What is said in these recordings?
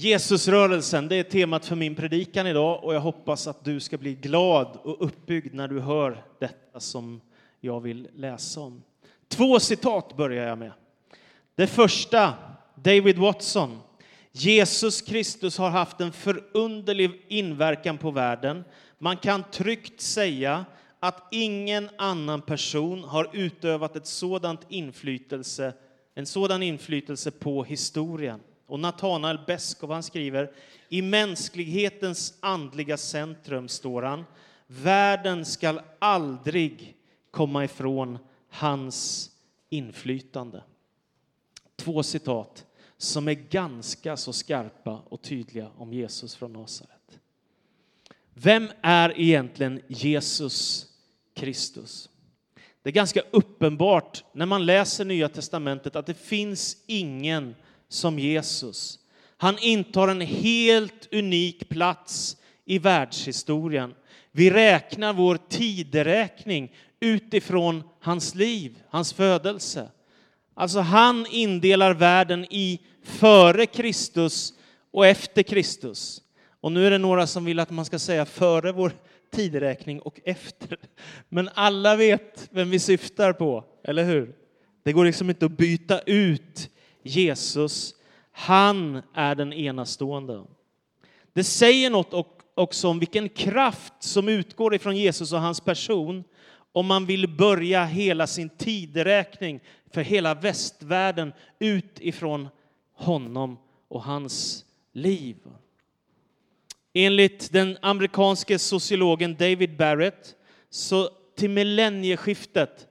Jesusrörelsen, det är temat för min predikan idag och jag hoppas att du ska bli glad och uppbyggd när du hör detta som jag vill läsa om. Två citat börjar jag med. Det första, David Watson. Jesus Kristus har haft en förunderlig inverkan på världen. Man kan tryggt säga att ingen annan person har utövat ett sådant inflytelse, en sådan inflytelse på historien. Och Nathanael Beskov han skriver i mänsklighetens andliga centrum står han. Världen skall aldrig komma ifrån hans inflytande. Två citat som är ganska så skarpa och tydliga om Jesus från Nasaret. Vem är egentligen Jesus Kristus? Det är ganska uppenbart när man läser Nya testamentet att det finns ingen som Jesus. Han intar en helt unik plats i världshistorien. Vi räknar vår tideräkning utifrån hans liv, hans födelse. Alltså han indelar världen i före Kristus och efter Kristus. Och nu är det några som vill att man ska säga före vår tideräkning och efter. Men alla vet vem vi syftar på, eller hur? Det går liksom inte att byta ut Jesus. Han är den enastående. Det säger något också om vilken kraft som utgår ifrån Jesus och hans person om man vill börja hela sin tideräkning för hela västvärlden utifrån honom och hans liv. Enligt den amerikanske sociologen David Barrett så till millennieskiftet,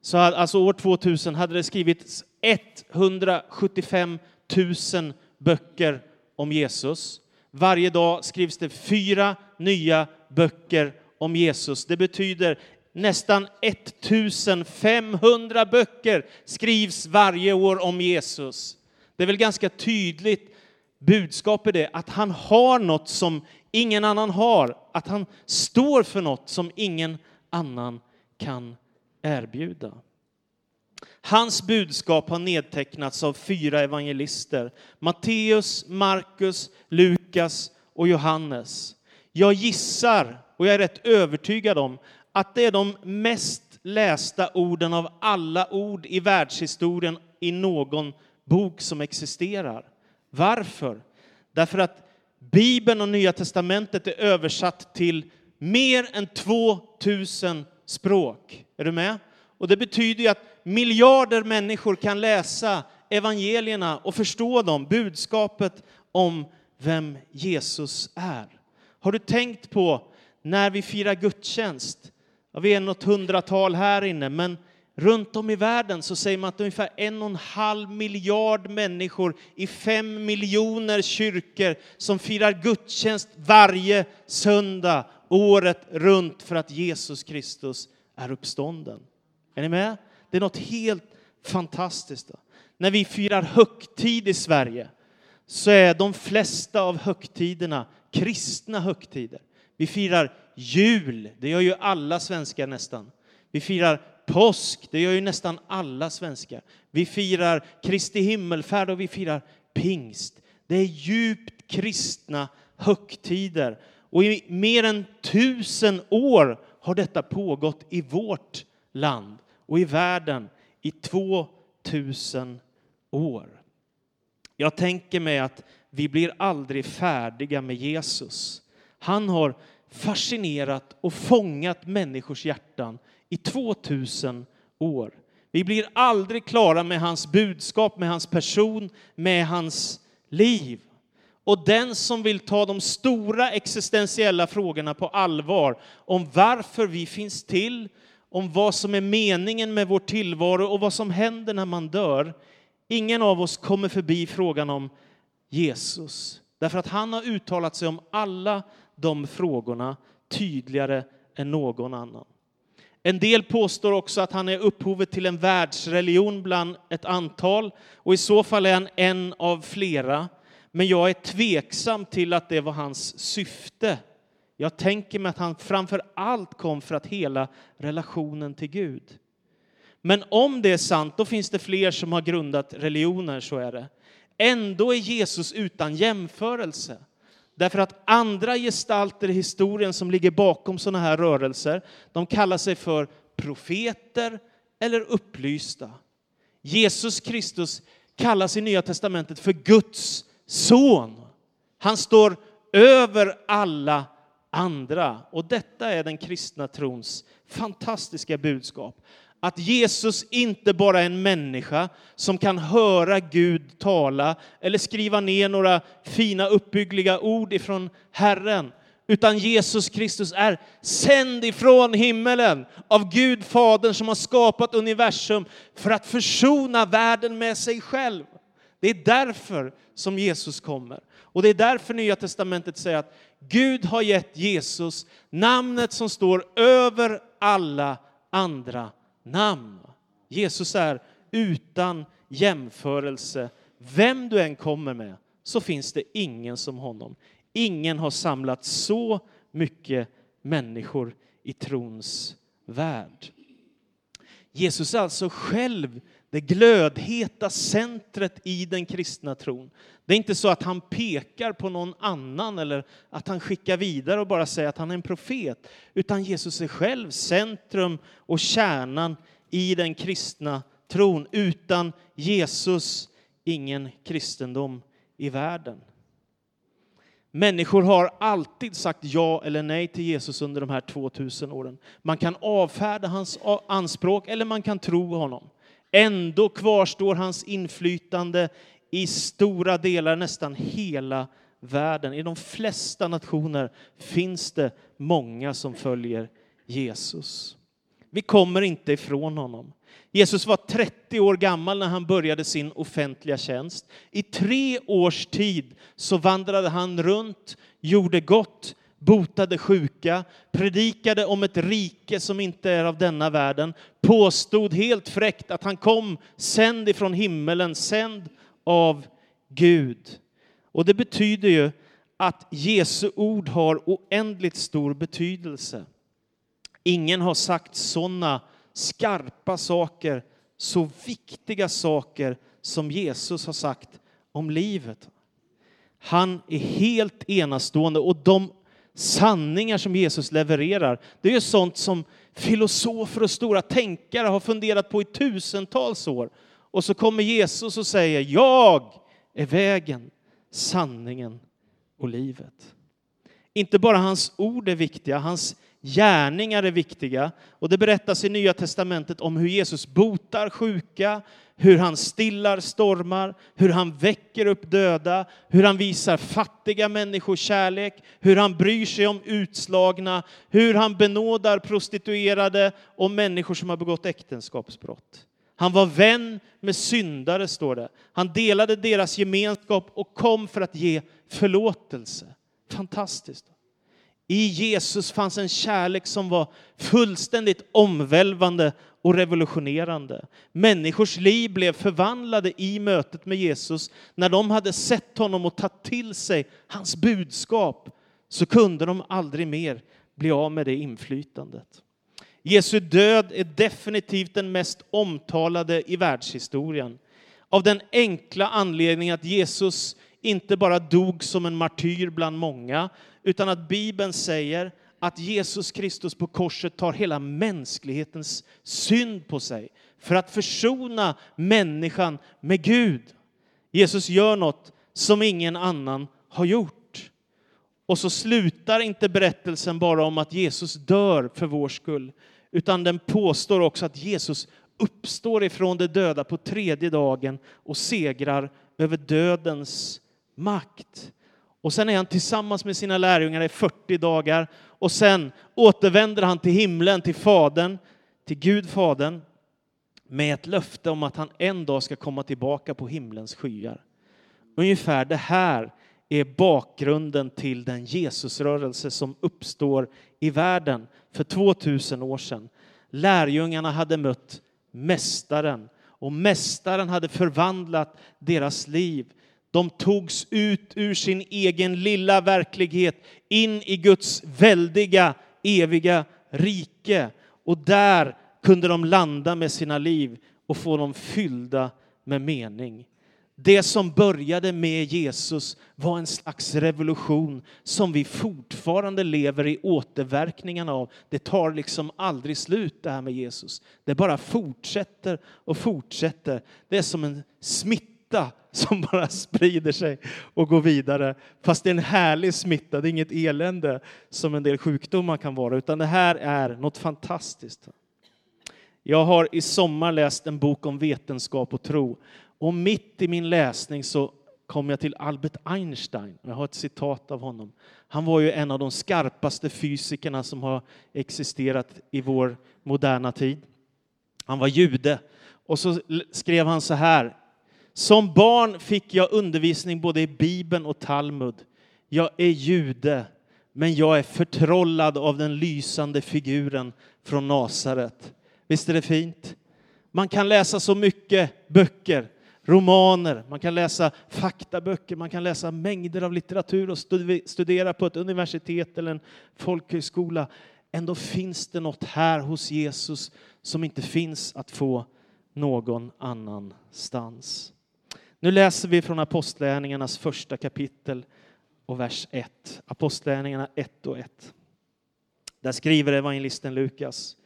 så alltså år 2000, hade det skrivits 175 000 böcker om Jesus. Varje dag skrivs det fyra nya böcker om Jesus. Det betyder nästan 1500 böcker skrivs varje år om Jesus. Det är väl ganska tydligt budskap i det, att han har något som ingen annan har, att han står för något som ingen annan kan erbjuda. Hans budskap har nedtecknats av fyra evangelister, Matteus, Markus, Lukas och Johannes. Jag gissar, och jag är rätt övertygad om, att det är de mest lästa orden av alla ord i världshistorien i någon bok som existerar. Varför? Därför att Bibeln och Nya testamentet är översatt till mer än 2000 språk. Är du med? Och det betyder ju att miljarder människor kan läsa evangelierna och förstå dem, budskapet om vem Jesus är. Har du tänkt på när vi firar gudstjänst? Ja, vi är något hundratal här inne, men Runt om i världen så säger man att ungefär en och en halv miljard människor i fem miljoner kyrkor som firar gudstjänst varje söndag året runt för att Jesus Kristus är uppstånden. Är ni med? Det är något helt fantastiskt. När vi firar högtid i Sverige så är de flesta av högtiderna kristna högtider. Vi firar jul, det gör ju alla svenskar nästan. Vi firar påsk, det gör ju nästan alla svenskar. Vi firar Kristi himmelfärd och vi firar pingst. Det är djupt kristna högtider. Och i mer än tusen år har detta pågått i vårt land och i världen i 2000 år. Jag tänker mig att vi blir aldrig färdiga med Jesus. Han har fascinerat och fångat människors hjärtan i 2000 år. Vi blir aldrig klara med hans budskap, med hans person, med hans liv. Och den som vill ta de stora existentiella frågorna på allvar om varför vi finns till, om vad som är meningen med vår tillvaro och vad som händer när man dör. Ingen av oss kommer förbi frågan om Jesus. Därför att han har uttalat sig om alla de frågorna tydligare än någon annan. En del påstår också att han är upphovet till en världsreligion bland ett antal och i så fall är han en av flera. Men jag är tveksam till att det var hans syfte. Jag tänker mig att han framför allt kom för att hela relationen till Gud. Men om det är sant, då finns det fler som har grundat religioner, så är det. Ändå är Jesus utan jämförelse. Därför att andra gestalter i historien som ligger bakom sådana här rörelser, de kallar sig för profeter eller upplysta. Jesus Kristus kallas i Nya Testamentet för Guds son. Han står över alla andra. Och detta är den kristna trons fantastiska budskap. Att Jesus inte bara är en människa som kan höra Gud tala eller skriva ner några fina uppbyggliga ord ifrån Herren, utan Jesus Kristus är sänd ifrån himmelen av Gud Fadern som har skapat universum för att försona världen med sig själv. Det är därför som Jesus kommer. Och det är därför Nya Testamentet säger att Gud har gett Jesus namnet som står över alla andra namn. Jesus är utan jämförelse. Vem du än kommer med så finns det ingen som honom. Ingen har samlat så mycket människor i trons värld. Jesus är alltså själv det glödheta centret i den kristna tron. Det är inte så att han pekar på någon annan eller att han skickar vidare och bara säger att han är en profet, utan Jesus är själv centrum och kärnan i den kristna tron. Utan Jesus ingen kristendom i världen. Människor har alltid sagt ja eller nej till Jesus under de här 2000 åren. Man kan avfärda hans anspråk eller man kan tro honom. Ändå kvarstår hans inflytande i stora delar, nästan hela världen. I de flesta nationer finns det många som följer Jesus. Vi kommer inte ifrån honom. Jesus var 30 år gammal när han började sin offentliga tjänst. I tre års tid så vandrade han runt, gjorde gott, botade sjuka, predikade om ett rike som inte är av denna världen, påstod helt fräckt att han kom sänd ifrån himmelen, sänd av Gud. Och det betyder ju att Jesu ord har oändligt stor betydelse. Ingen har sagt sådana skarpa saker, så viktiga saker som Jesus har sagt om livet. Han är helt enastående och de sanningar som Jesus levererar, det är sånt som filosofer och stora tänkare har funderat på i tusentals år. Och så kommer Jesus och säger, jag är vägen, sanningen och livet. Inte bara hans ord är viktiga, hans gärningar är viktiga. Och det berättas i Nya Testamentet om hur Jesus botar sjuka, hur han stillar stormar, hur han väcker upp döda, hur han visar fattiga människor kärlek, hur han bryr sig om utslagna, hur han benådar prostituerade och människor som har begått äktenskapsbrott. Han var vän med syndare, står det. Han delade deras gemenskap och kom för att ge förlåtelse. Fantastiskt. I Jesus fanns en kärlek som var fullständigt omvälvande och revolutionerande. Människors liv blev förvandlade i mötet med Jesus. När de hade sett honom och tagit till sig hans budskap så kunde de aldrig mer bli av med det inflytandet. Jesu död är definitivt den mest omtalade i världshistorien. Av den enkla anledningen att Jesus inte bara dog som en martyr bland många, utan att Bibeln säger att Jesus Kristus på korset tar hela mänsklighetens synd på sig för att försona människan med Gud. Jesus gör något som ingen annan har gjort. Och så slutar inte berättelsen bara om att Jesus dör för vår skull, utan den påstår också att Jesus uppstår ifrån de döda på tredje dagen och segrar över dödens makt. Och sen är han tillsammans med sina lärjungar i 40 dagar och sen återvänder han till himlen, till Fadern, till Gud Fadern med ett löfte om att han en dag ska komma tillbaka på himlens skyar. Ungefär det här är bakgrunden till den Jesusrörelse som uppstår i världen för 2000 år sedan. Lärjungarna hade mött Mästaren och Mästaren hade förvandlat deras liv de togs ut ur sin egen lilla verklighet in i Guds väldiga, eviga rike. Och där kunde de landa med sina liv och få dem fyllda med mening. Det som började med Jesus var en slags revolution som vi fortfarande lever i återverkningarna av. Det tar liksom aldrig slut det här med Jesus. Det bara fortsätter och fortsätter. Det är som en smitta som bara sprider sig och går vidare. Fast det är en härlig smitta, det är inget elände som en del sjukdomar kan vara, utan det här är något fantastiskt. Jag har i sommar läst en bok om vetenskap och tro. Och mitt i min läsning så kom jag till Albert Einstein. Jag har ett citat av honom. Han var ju en av de skarpaste fysikerna som har existerat i vår moderna tid. Han var jude. Och så skrev han så här. Som barn fick jag undervisning både i Bibeln och Talmud. Jag är jude, men jag är förtrollad av den lysande figuren från Nasaret. Visst är det fint? Man kan läsa så mycket böcker, romaner, man kan läsa faktaböcker, man kan läsa mängder av litteratur och studera på ett universitet eller en folkhögskola. Ändå finns det något här hos Jesus som inte finns att få någon annanstans. Nu läser vi från Apostlärningarnas första kapitel och vers 1. Apostlärningarna 1 och 1. Där skriver evangelisten Lukas.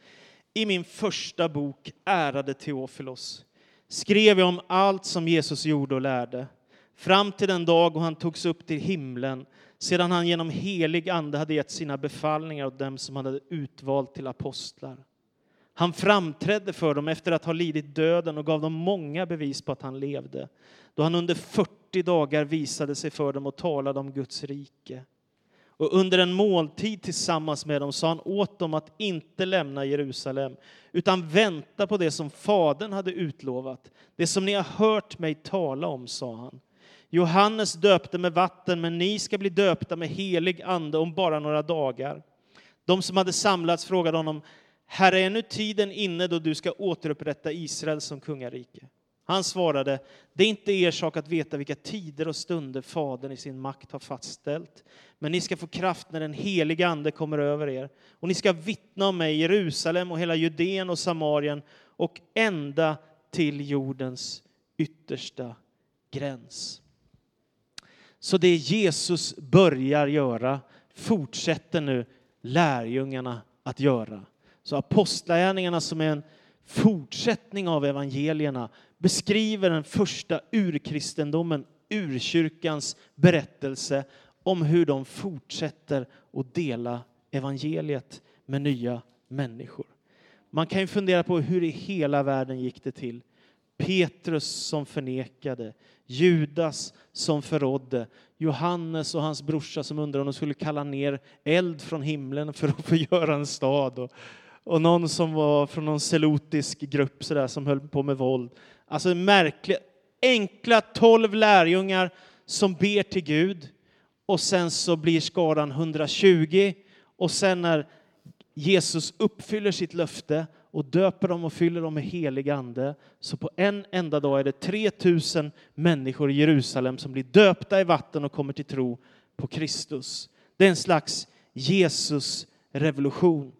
I min första bok, Ärade Teofilos, skrev jag om allt som Jesus gjorde och lärde, fram till den dag då han togs upp till himlen, sedan han genom helig ande hade gett sina befallningar åt dem som han hade utvalt till apostlar. Han framträdde för dem efter att ha lidit döden och gav dem många bevis på att han levde, då han under 40 dagar visade sig för dem och talade om Guds rike. Och under en måltid tillsammans med dem sa han åt dem att inte lämna Jerusalem, utan vänta på det som Fadern hade utlovat. Det som ni har hört mig tala om, sa han. Johannes döpte med vatten, men ni ska bli döpta med helig ande om bara några dagar. De som hade samlats frågade honom, Herre, är nu tiden inne då du ska återupprätta Israel som kungarike? Han svarade, det är inte er sak att veta vilka tider och stunder Fadern i sin makt har fastställt. Men ni ska få kraft när den heliga Ande kommer över er. Och ni ska vittna om mig i Jerusalem och hela Judeen och Samarien och ända till jordens yttersta gräns. Så det Jesus börjar göra fortsätter nu lärjungarna att göra. Så apostlagärningarna som är en fortsättning av evangelierna beskriver den första urkristendomen, urkyrkans berättelse om hur de fortsätter att dela evangeliet med nya människor. Man kan ju fundera på hur i hela världen gick det till. Petrus som förnekade, Judas som förrådde, Johannes och hans brorsa som undrade om de skulle kalla ner eld från himlen för att förgöra en stad. Och, och någon som var från någon selotisk grupp så där, som höll på med våld. Alltså märkliga, enkla tolv lärjungar som ber till Gud och sen så blir skadan 120 och sen när Jesus uppfyller sitt löfte och döper dem och fyller dem med helig ande så på en enda dag är det 3000 människor i Jerusalem som blir döpta i vatten och kommer till tro på Kristus. Det är en slags Jesus revolution.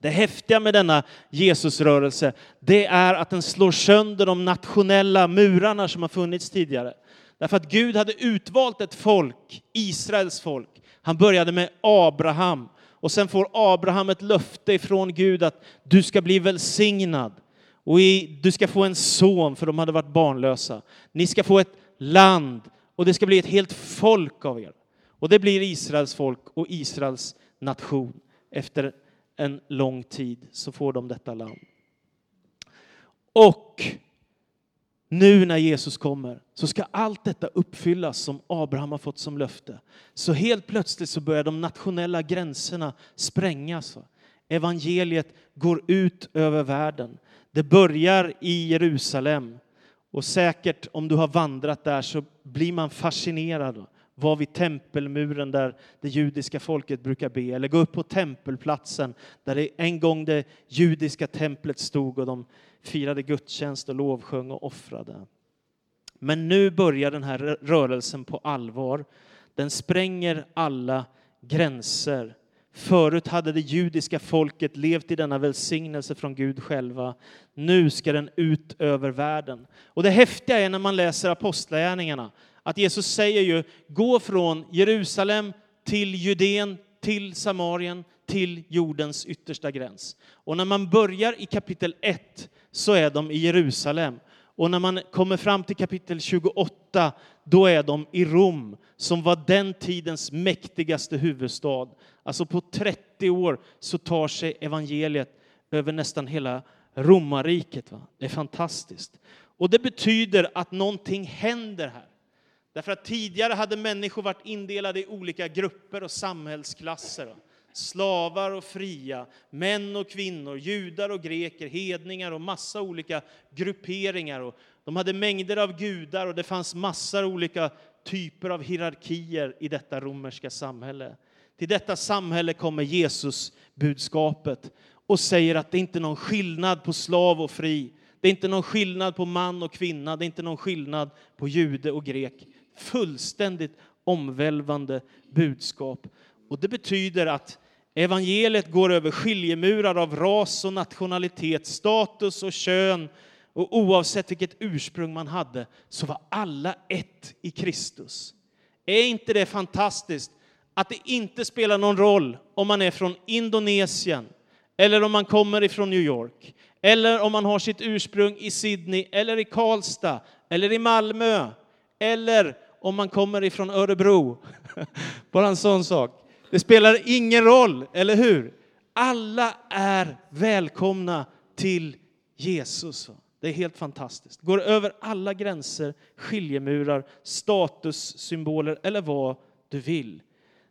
Det häftiga med denna Jesusrörelse, det är att den slår sönder de nationella murarna som har funnits tidigare. Därför att Gud hade utvalt ett folk, Israels folk. Han började med Abraham och sen får Abraham ett löfte ifrån Gud att du ska bli välsignad och du ska få en son, för de hade varit barnlösa. Ni ska få ett land och det ska bli ett helt folk av er. Och det blir Israels folk och Israels nation efter en lång tid så får de detta land. Och nu när Jesus kommer så ska allt detta uppfyllas som Abraham har fått som löfte. Så helt plötsligt så börjar de nationella gränserna sprängas. Evangeliet går ut över världen. Det börjar i Jerusalem och säkert om du har vandrat där så blir man fascinerad var vid tempelmuren där det judiska folket brukar be, eller gå upp på tempelplatsen där det en gång det judiska templet stod och de firade gudstjänst och lovsjöng och offrade. Men nu börjar den här rörelsen på allvar. Den spränger alla gränser. Förut hade det judiska folket levt i denna välsignelse från Gud själva. Nu ska den ut över världen. Och det häftiga är när man läser apostlagärningarna att Jesus säger ju gå från Jerusalem till Judeen, till Samarien, till jordens yttersta gräns. Och när man börjar i kapitel 1 så är de i Jerusalem. Och när man kommer fram till kapitel 28, då är de i Rom, som var den tidens mäktigaste huvudstad. Alltså på 30 år så tar sig evangeliet över nästan hela romarriket. Va? Det är fantastiskt. Och det betyder att någonting händer här. Därför att tidigare hade människor varit indelade i olika grupper och samhällsklasser. Slavar och fria, män och kvinnor, judar och greker, hedningar och massa olika grupperingar. Och de hade mängder av gudar och det fanns massor av olika typer av hierarkier i detta romerska samhälle. Till detta samhälle kommer Jesus budskapet och säger att det inte är någon skillnad på slav och fri. Det är inte någon skillnad på man och kvinna, det är inte någon skillnad på jude och grek. Fullständigt omvälvande budskap. Och det betyder att evangeliet går över skiljemurar av ras och nationalitet, status och kön. Och oavsett vilket ursprung man hade så var alla ett i Kristus. Är inte det fantastiskt att det inte spelar någon roll om man är från Indonesien eller om man kommer ifrån New York eller om man har sitt ursprung i Sydney eller i Karlstad eller i Malmö eller om man kommer ifrån Örebro. Bara en sån sak. Det spelar ingen roll, eller hur? Alla är välkomna till Jesus. Det är helt fantastiskt. Går över alla gränser, skiljemurar, statussymboler eller vad du vill.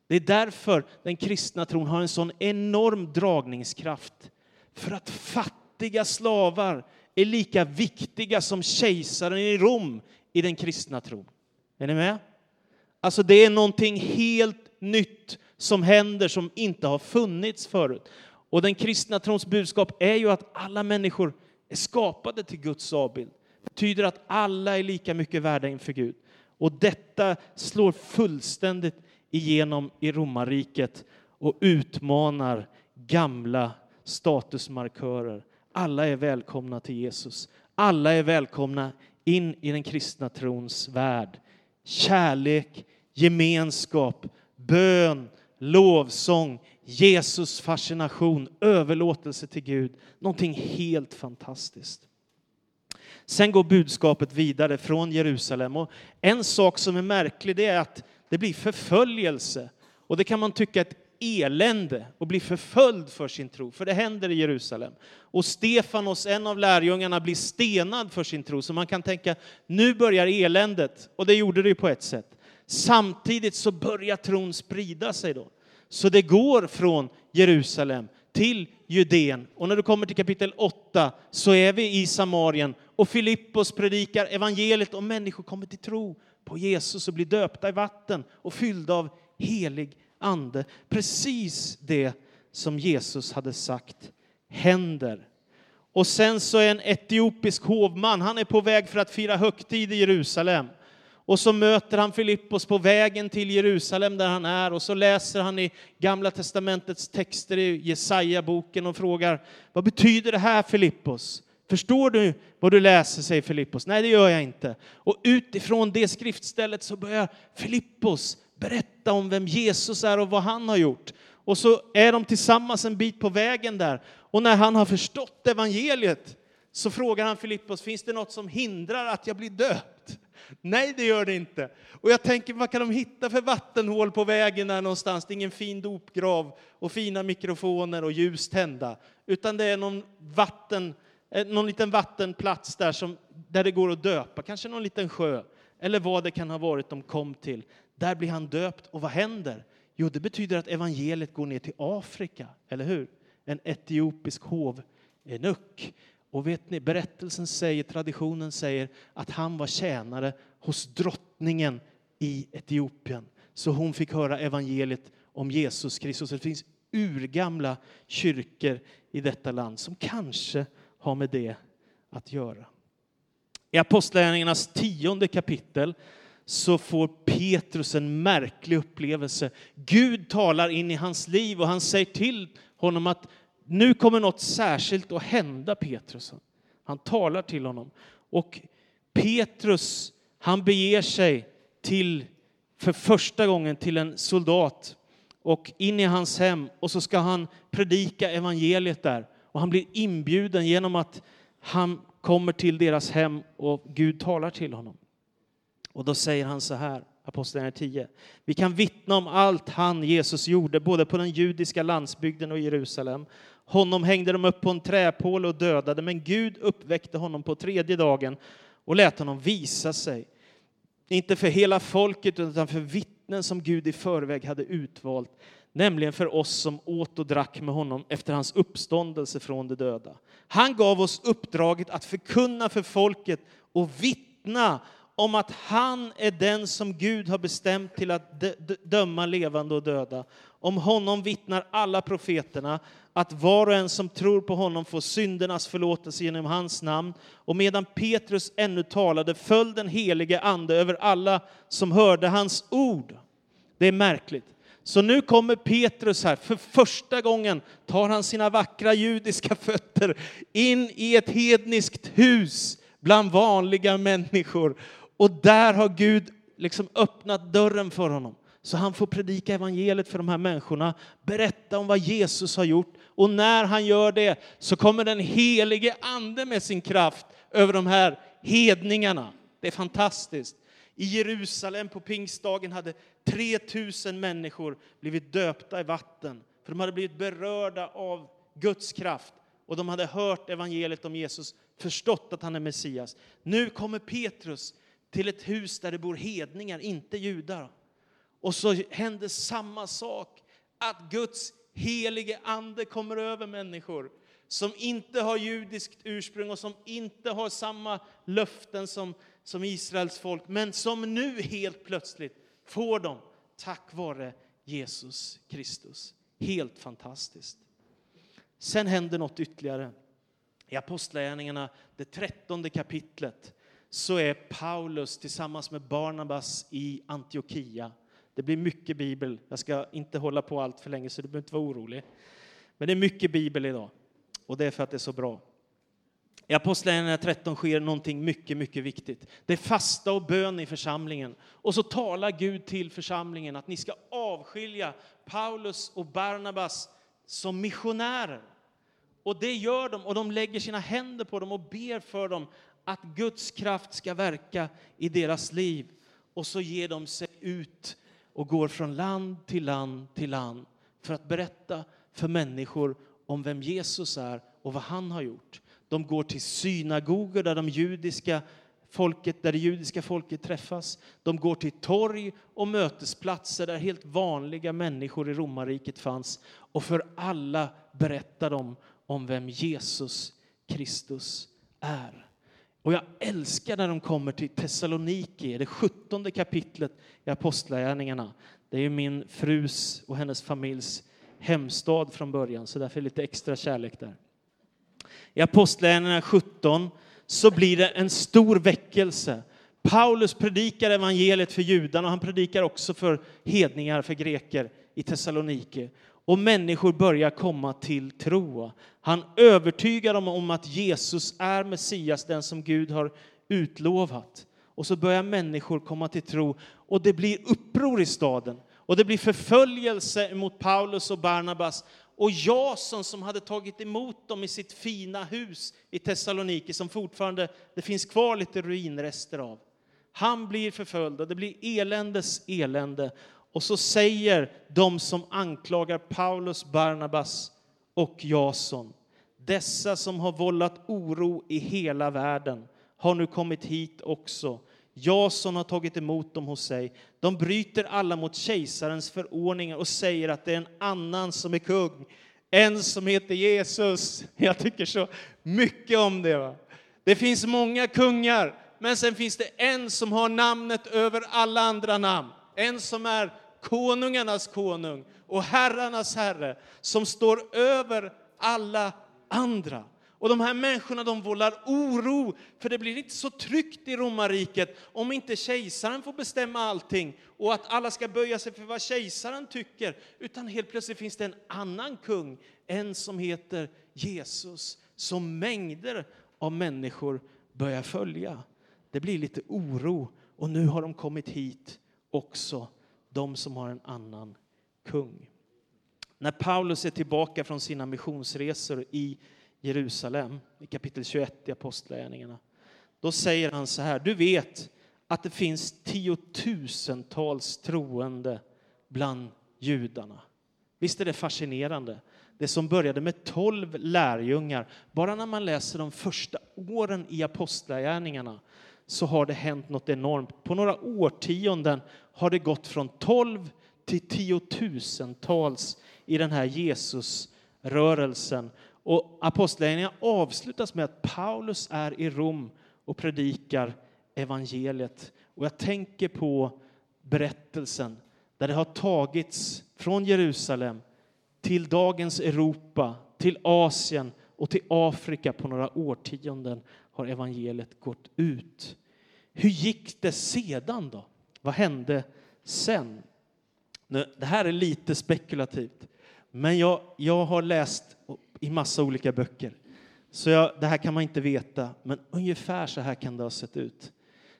Det är därför den kristna tron har en sån enorm dragningskraft. För att fattiga slavar är lika viktiga som kejsaren i Rom i den kristna tron. Är ni med? Alltså det är någonting helt nytt som händer som inte har funnits förut. Och den kristna trons budskap är ju att alla människor är skapade till Guds avbild. Det betyder att alla är lika mycket värda inför Gud. Och detta slår fullständigt igenom i romarriket och utmanar gamla statusmarkörer. Alla är välkomna till Jesus. Alla är välkomna in i den kristna trons värld. Kärlek, gemenskap, bön, lovsång, Jesus fascination, överlåtelse till Gud. Någonting helt fantastiskt. Sen går budskapet vidare från Jerusalem och en sak som är märklig det är att det blir förföljelse. Och det kan man tycka är ett elände och blir förföljd för sin tro, för det händer i Jerusalem. Och Stefanos, en av lärjungarna, blir stenad för sin tro, så man kan tänka nu börjar eländet, och det gjorde det ju på ett sätt. Samtidigt så börjar tron sprida sig då. Så det går från Jerusalem till Judeen. Och när du kommer till kapitel 8 så är vi i Samarien och Filippos predikar evangeliet och människor kommer till tro på Jesus och blir döpta i vatten och fyllda av helig ande. Precis det som Jesus hade sagt händer. Och sen så är en etiopisk hovman, han är på väg för att fira högtid i Jerusalem. Och så möter han Filippos på vägen till Jerusalem där han är och så läser han i Gamla testamentets texter i Jesaja-boken och frågar vad betyder det här Filippos? Förstår du vad du läser, säger Filippos. Nej, det gör jag inte. Och utifrån det skriftstället så börjar Filippos berätta om vem Jesus är och vad han har gjort. Och så är de tillsammans en bit på vägen där. Och när han har förstått evangeliet så frågar han Filippos, finns det något som hindrar att jag blir döpt? Nej, det gör det inte. Och jag tänker, vad kan de hitta för vattenhål på vägen där någonstans? Det är ingen fin dopgrav och fina mikrofoner och ljus tända, utan det är någon vatten, eh, någon liten vattenplats där, som, där det går att döpa, kanske någon liten sjö, eller vad det kan ha varit de kom till. Där blir han döpt, och vad händer? Jo, det betyder att evangeliet går ner till Afrika, eller hur? En etiopisk hovenuck och vet ni, berättelsen säger, traditionen säger att han var tjänare hos drottningen i Etiopien. Så hon fick höra evangeliet om Jesus Kristus. Det finns urgamla kyrkor i detta land som kanske har med det att göra. I Apostlagärningarnas tionde kapitel så får Petrus en märklig upplevelse. Gud talar in i hans liv och han säger till honom att nu kommer något särskilt att hända Petrus. Han talar till honom. Och Petrus, han beger sig till, för första gången till en soldat och in i hans hem och så ska han predika evangeliet där. Och han blir inbjuden genom att han kommer till deras hem och Gud talar till honom. Och då säger han så här, Apostlagärningarna 10. Vi kan vittna om allt han, Jesus, gjorde, både på den judiska landsbygden och i Jerusalem. Honom hängde de upp på en träpåle och dödade, men Gud uppväckte honom på tredje dagen och lät honom visa sig. Inte för hela folket, utan för vittnen som Gud i förväg hade utvalt, nämligen för oss som åt och drack med honom efter hans uppståndelse från de döda. Han gav oss uppdraget att förkunna för folket och vittna om att han är den som Gud har bestämt till att döma levande och döda. Om honom vittnar alla profeterna att var och en som tror på honom får syndernas förlåtelse genom hans namn. Och medan Petrus ännu talade föll den helige ande över alla som hörde hans ord. Det är märkligt. Så nu kommer Petrus här, för första gången tar han sina vackra judiska fötter in i ett hedniskt hus bland vanliga människor. Och där har Gud liksom öppnat dörren för honom. Så han får predika evangeliet för de här människorna, berätta om vad Jesus har gjort. Och när han gör det så kommer den helige ande med sin kraft över de här hedningarna. Det är fantastiskt. I Jerusalem på pingstdagen hade 3000 människor blivit döpta i vatten, för de hade blivit berörda av Guds kraft och de hade hört evangeliet om Jesus, förstått att han är Messias. Nu kommer Petrus till ett hus där det bor hedningar, inte judar. Och så händer samma sak, att Guds helige ande kommer över människor som inte har judiskt ursprung och som inte har samma löften som, som Israels folk, men som nu helt plötsligt får dem tack vare Jesus Kristus. Helt fantastiskt. Sen händer något ytterligare. I Apostlagärningarna, det trettonde kapitlet, så är Paulus tillsammans med Barnabas i Antiochia. Det blir mycket bibel. Jag ska inte hålla på allt för länge, så du behöver inte vara orolig. Men det är mycket bibel idag, och det är för att det är så bra. I Apostlagärningarna 13 sker någonting mycket, mycket viktigt. Det är fasta och bön i församlingen. Och så talar Gud till församlingen att ni ska avskilja Paulus och Barnabas som missionärer. Och det gör de, och de lägger sina händer på dem och ber för dem att Guds kraft ska verka i deras liv. Och så ger de sig ut och går från land till land till land för att berätta för människor om vem Jesus är och vad han har gjort. De går till synagogor där, de judiska folket, där det judiska folket träffas. De går till torg och mötesplatser där helt vanliga människor i romarriket fanns. Och för alla berättar de om vem Jesus Kristus är. Och jag älskar när de kommer till Thessaloniki, det sjuttonde kapitlet i Apostlagärningarna. Det är min frus och hennes familjs hemstad från början, så därför är det lite extra kärlek där. I Apostlagärningarna 17 så blir det en stor väckelse. Paulus predikar evangeliet för judarna och han predikar också för hedningar, för greker i Thessaloniki. Och människor börjar komma till tro. Han övertygar dem om att Jesus är Messias, den som Gud har utlovat. Och så börjar människor komma till tro och det blir uppror i staden. Och det blir förföljelse mot Paulus och Barnabas och Jason som hade tagit emot dem i sitt fina hus i Thessaloniki som fortfarande det finns kvar lite ruinrester av. Han blir förföljd och det blir eländes elände. Och så säger de som anklagar Paulus, Barnabas och Jason, dessa som har vållat oro i hela världen har nu kommit hit också. Jason har tagit emot dem hos sig. De bryter alla mot kejsarens förordningar och säger att det är en annan som är kung, en som heter Jesus. Jag tycker så mycket om det. Va? Det finns många kungar, men sen finns det en som har namnet över alla andra namn. En som är konungarnas konung och herrarnas herre, som står över alla andra. Och de här människorna de vållar oro, för det blir inte så tryggt i romarriket om inte kejsaren får bestämma allting och att alla ska böja sig för vad kejsaren tycker, utan helt plötsligt finns det en annan kung, en som heter Jesus, som mängder av människor börjar följa. Det blir lite oro och nu har de kommit hit också, de som har en annan kung. När Paulus är tillbaka från sina missionsresor i Jerusalem, i kapitel 21 i Apostlagärningarna, då säger han så här, du vet att det finns tiotusentals troende bland judarna. Visst är det fascinerande? Det som började med tolv lärjungar, bara när man läser de första åren i Apostlagärningarna så har det hänt något enormt. På några årtionden har det gått från tolv till tiotusentals i den här Jesusrörelsen. Och Apostlagärningarna avslutas med att Paulus är i Rom och predikar evangeliet. Och jag tänker på berättelsen där det har tagits från Jerusalem till dagens Europa, till Asien och till Afrika på några årtionden har evangeliet gått ut. Hur gick det sedan då? Vad hände sen? Det här är lite spekulativt, men jag, jag har läst i massa olika böcker. Så jag, det här kan man inte veta, men ungefär så här kan det ha sett ut.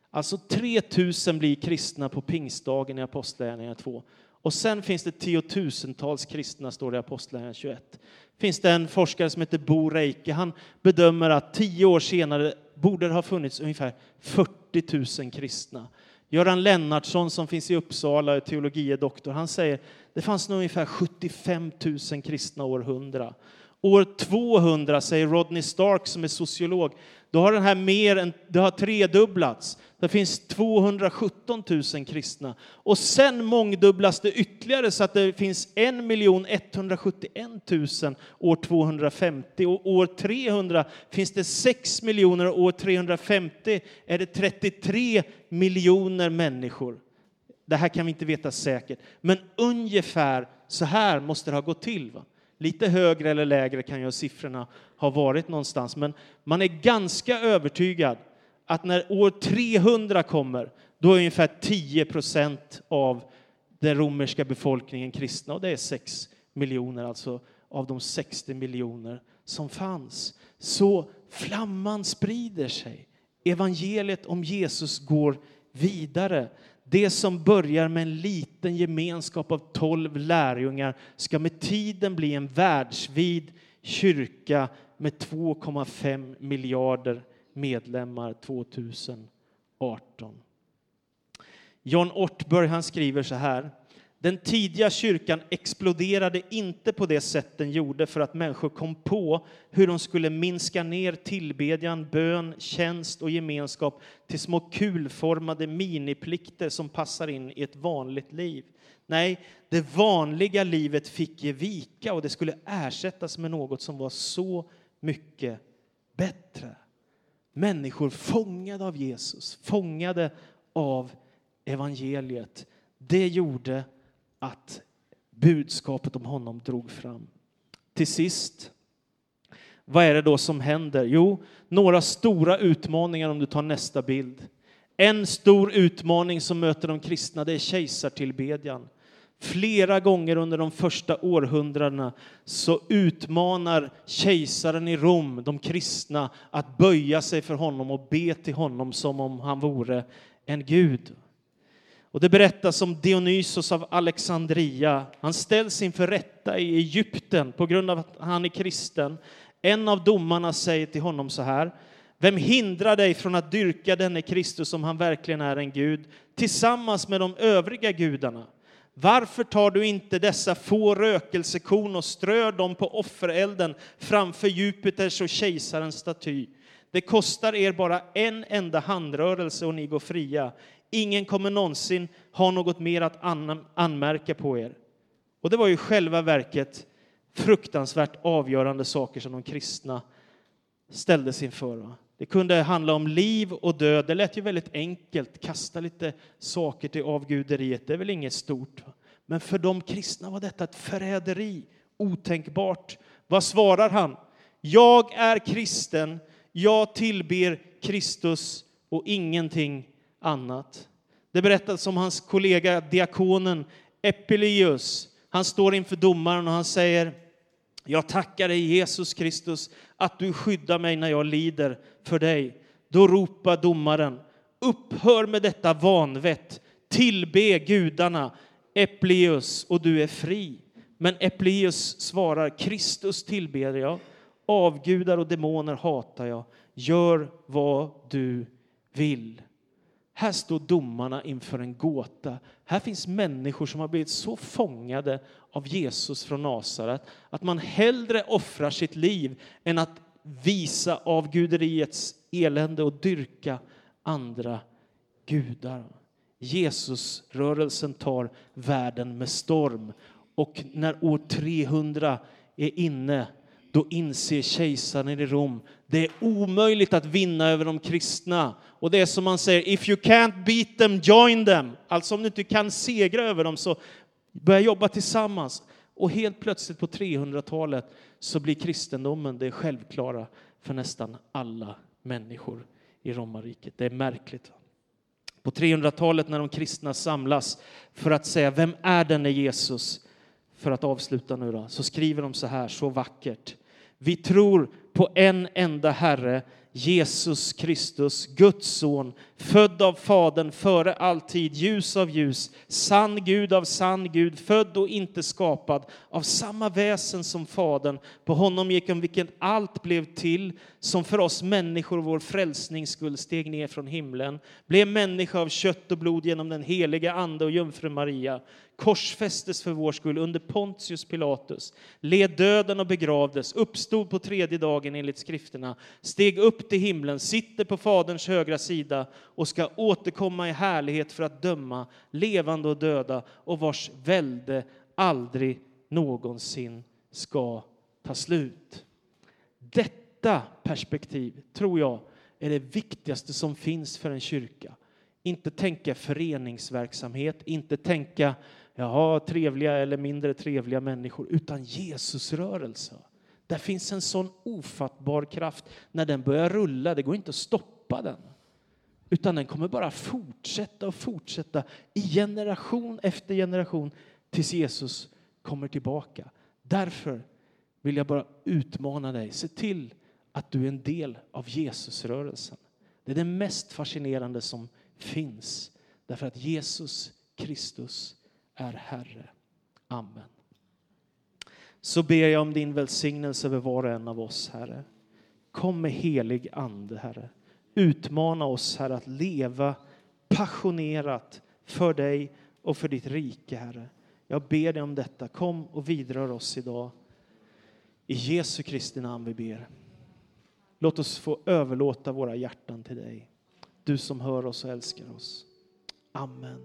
Alltså 3000 blir kristna på pingstdagen i Apostlagärningarna 2. Och sen finns det tiotusentals kristna, står det i Apostlagärningarna 21. Finns det en forskare som heter Bo Reike, han bedömer att tio år senare borde det ha funnits ungefär 40 000 kristna. Göran Lennartsson som finns i Uppsala, teologie doktor, han säger det fanns nog ungefär 75 000 kristna år 100. År 200, säger Rodney Stark som är sociolog, då har den här mer än, det har tredubblats. Det finns 217 000 kristna. Och sen mångdubblas det ytterligare så att det finns 1 171 000 år 250. Och år 300 finns det 6 miljoner och år 350 är det 33 miljoner människor. Det här kan vi inte veta säkert, men ungefär så här måste det ha gått till. Va? Lite högre eller lägre kan ju siffrorna ha varit någonstans, men man är ganska övertygad att när år 300 kommer, då är ungefär 10 procent av den romerska befolkningen kristna, och det är 6 miljoner, alltså av de 60 miljoner som fanns. Så flamman sprider sig. Evangeliet om Jesus går vidare. Det som börjar med en liten gemenskap av tolv lärjungar ska med tiden bli en världsvid kyrka med 2,5 miljarder medlemmar 2018. John Ortberg han skriver så här. Den tidiga kyrkan exploderade inte på det sätt den gjorde för att människor kom på hur de skulle minska ner tillbedjan, bön, tjänst och gemenskap till små kulformade miniplikter som passar in i ett vanligt liv. Nej, det vanliga livet fick ge vika och det skulle ersättas med något som var så mycket bättre. Människor fångade av Jesus, fångade av evangeliet. Det gjorde att budskapet om honom drog fram. Till sist, vad är det då som händer? Jo, några stora utmaningar om du tar nästa bild. En stor utmaning som möter de kristna det är kejsartillbedjan. Flera gånger under de första århundradena så utmanar kejsaren i Rom de kristna att böja sig för honom och be till honom som om han vore en gud. Och det berättas om Dionysos av Alexandria. Han ställs inför rätta i Egypten på grund av att han är kristen. En av domarna säger till honom så här. Vem hindrar dig från att dyrka denne Kristus om han verkligen är en gud tillsammans med de övriga gudarna? Varför tar du inte dessa få rökelsekorn och strör dem på offerelden framför Jupiters och kejsarens staty? Det kostar er bara en enda handrörelse och ni går fria. Ingen kommer någonsin ha något mer att anmärka på er. Och det var ju själva verket fruktansvärt avgörande saker som de kristna ställdes inför. Det kunde handla om liv och död. Det lät ju väldigt enkelt. Kasta lite saker till avguderiet, det är väl inget stort. Men för de kristna var detta ett förräderi, otänkbart. Vad svarar han? Jag är kristen, jag tillber Kristus och ingenting annat. Det berättas om hans kollega diakonen Epilius. Han står inför domaren och han säger Jag tackar dig Jesus Kristus att du skyddar mig när jag lider för dig. Då ropar domaren Upphör med detta vanvett, tillbe gudarna, Epileus, och du är fri. Men Epileus svarar Kristus tillber jag, avgudar och demoner hatar jag. Gör vad du vill. Här står domarna inför en gåta. Här finns människor som har blivit så fångade av Jesus från Nasaret att man hellre offrar sitt liv än att visa avguderiets elände och dyrka andra gudar. Jesusrörelsen tar världen med storm och när år 300 är inne då inser kejsaren i Rom det är omöjligt att vinna över de kristna. Och det är som man säger, if you can't beat them, join them. Alltså om du inte kan segra över dem så börja jobba tillsammans. Och helt plötsligt på 300-talet så blir kristendomen det självklara för nästan alla människor i romarriket. Det är märkligt. På 300-talet när de kristna samlas för att säga vem är denne Jesus? För att avsluta nu då, så skriver de så här så vackert. Vi tror på en enda Herre, Jesus Kristus, Guds son, född av Fadern före all tid, ljus av ljus, sann Gud av sann Gud, född och inte skapad, av samma väsen som Fadern. På honom gick om vilken allt blev till, som för oss människor vår frälsning skull steg ner från himlen, blev människa av kött och blod genom den heliga Ande och jungfru Maria, korsfästes för vår skull under Pontius Pilatus, led döden och begravdes, uppstod på tredje dagen enligt skrifterna, steg upp till himlen, sitter på Faderns högra sida och ska återkomma i härlighet för att döma levande och döda och vars välde aldrig någonsin ska ta slut. Detta perspektiv, tror jag, är det viktigaste som finns för en kyrka. Inte tänka föreningsverksamhet, inte tänka jaha, trevliga eller mindre trevliga människor, utan Jesusrörelse. Där finns en sån ofattbar kraft. När den börjar rulla, det går inte att stoppa den. Utan den kommer bara fortsätta och fortsätta i generation efter generation tills Jesus kommer tillbaka. Därför vill jag bara utmana dig. Se till att du är en del av Jesusrörelsen. Det är det mest fascinerande som finns. Därför att Jesus Kristus är Herre. Amen. Så ber jag om din välsignelse över var och en av oss, Herre. Kom med helig Ande, Herre. Utmana oss, Herre, att leva passionerat för dig och för ditt rike, Herre. Jag ber dig om detta. Kom och vidrör oss idag. I Jesu Kristi namn vi ber. Låt oss få överlåta våra hjärtan till dig. Du som hör oss och älskar oss. Amen,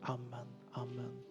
amen, amen.